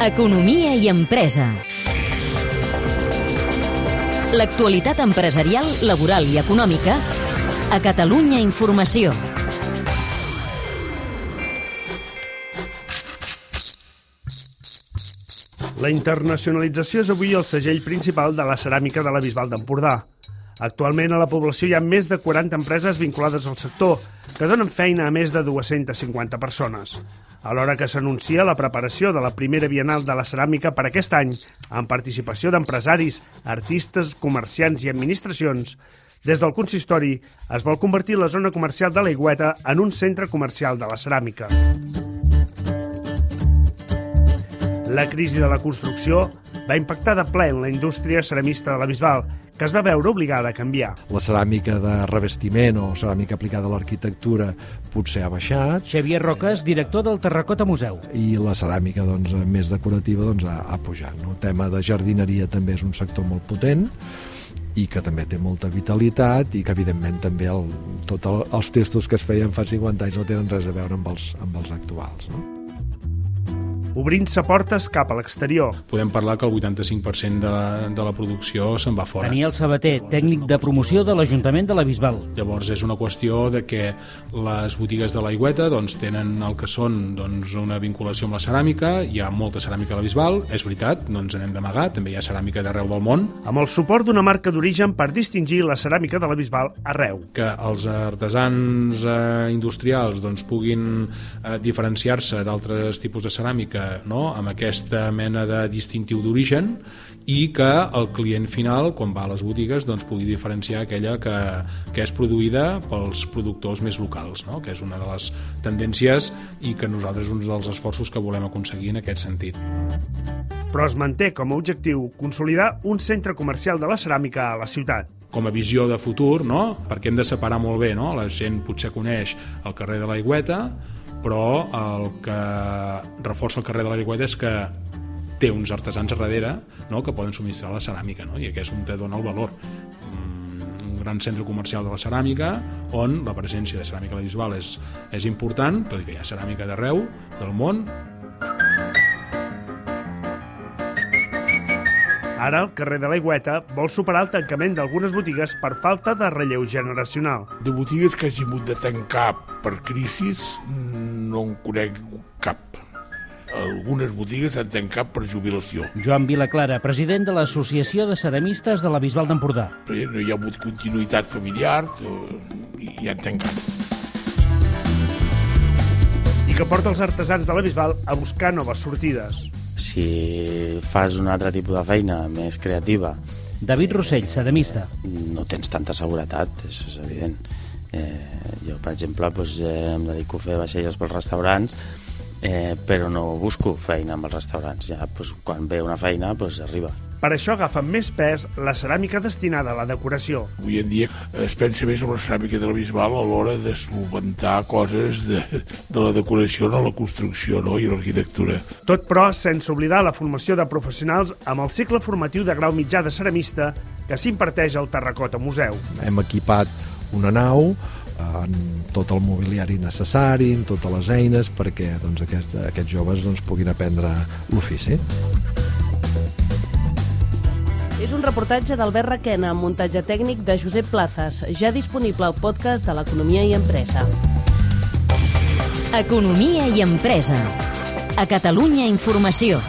Economia i empresa. L'actualitat empresarial, laboral i econòmica a Catalunya Informació. La internacionalització és avui el segell principal de la ceràmica de la Bisbal d'Empordà. Actualment a la població hi ha més de 40 empreses vinculades al sector, que donen feina a més de 250 persones. Alhora que s'anuncia la preparació de la primera Bienal de la Ceràmica per aquest any, amb participació d'empresaris, artistes, comerciants i administracions, des del consistori es vol convertir la zona comercial de l'Aigüeta en un centre comercial de la ceràmica. La crisi de la construcció va impactar de ple en la indústria ceramista de la Bisbal, que es va veure obligada a canviar. La ceràmica de revestiment o ceràmica aplicada a l'arquitectura potser ha baixat Xavier Roques, director del Terracota Museu. i la ceràmica doncs, més decorativa doncs, ha, ha pujat. No? El tema de jardineria també és un sector molt potent i que també té molta vitalitat i que evidentment també el, tots el, els textos que es feien fa 50 anys no tenen res a veure amb els, amb els actuals. No? Obrint-se portes cap a l'exterior. podem parlar que el 85% de, de la producció se'n va fora. Daniel Sabater, tècnic de promoció de l'Ajuntament de la Bisbal. Llavors és una qüestió de que les botigues de l'aigüeta doncs, tenen el que són doncs, una vinculació amb la ceràmica, hi ha molta ceràmica a la Bisbal, és veritat, no ens n'hem d'amagar, també hi ha ceràmica d'arreu del món, amb el suport d'una marca d'origen per distingir la ceràmica de la Bisbal arreu. que els artesans eh, industrials doncs, puguin eh, diferenciar-se d'altres tipus de ceràmica no? amb aquesta mena de distintiu d'origen i que el client final, quan va a les botigues, doncs, pugui diferenciar aquella que, que és produïda pels productors més locals, no? que és una de les tendències i que nosaltres és un dels esforços que volem aconseguir en aquest sentit. Però es manté com a objectiu consolidar un centre comercial de la ceràmica a la ciutat. com a visió de futur, no? perquè hem de separar molt bé, no? la gent potser coneix el carrer de l'Aigüeta, però el que reforça el carrer de l'Aigüeta és que té uns artesans a darrere no? que poden subministrar la ceràmica, no? i aquest és on te dona el valor. Mm, gran centre comercial de la ceràmica on la presència de ceràmica a la Bisbal és, és important, tot i que hi ha ceràmica d'arreu del món, Ara, el carrer de l'Aigüeta vol superar el tancament d'algunes botigues per falta de relleu generacional. De botigues que hagi hagut de tancar per crisis no en conec cap. Algunes botigues han tancat per jubilació, Joan Vilaclara, president de l'Associació de Ceramistes de la Bisbal d'Empordà. no hi ha hagut continuïtat familiar eh, i, i han tancat. i que porta els artesans de la Bisbal a buscar noves sortides. Si fas un altre tipus de feina més creativa David Rossell, ceramista. no tens tanta seguretat, és, és evident. Eh, jo, per exemple, doncs, eh, em dedico a fer vaixelles pels restaurants, eh, però no busco feina amb els restaurants. Ja, doncs, quan ve una feina, doncs, arriba. Per això agafa més pes la ceràmica destinada a la decoració. Avui en dia es pensa més en la ceràmica de la Bisbal a l'hora de solventar coses de, de la decoració, no la construcció no? i l'arquitectura. Tot, però, sense oblidar la formació de professionals amb el cicle formatiu de grau mitjà de ceramista que s'imparteix al Terracota Museu. Hem equipat una nau amb tot el mobiliari necessari, amb totes les eines perquè doncs, aquests, aquests joves doncs, puguin aprendre l'ofici. És un reportatge d'Albert Requena amb muntatge tècnic de Josep Plazas, ja disponible al podcast de l'Economia i Empresa. Economia i empresa. A Catalunya Informació.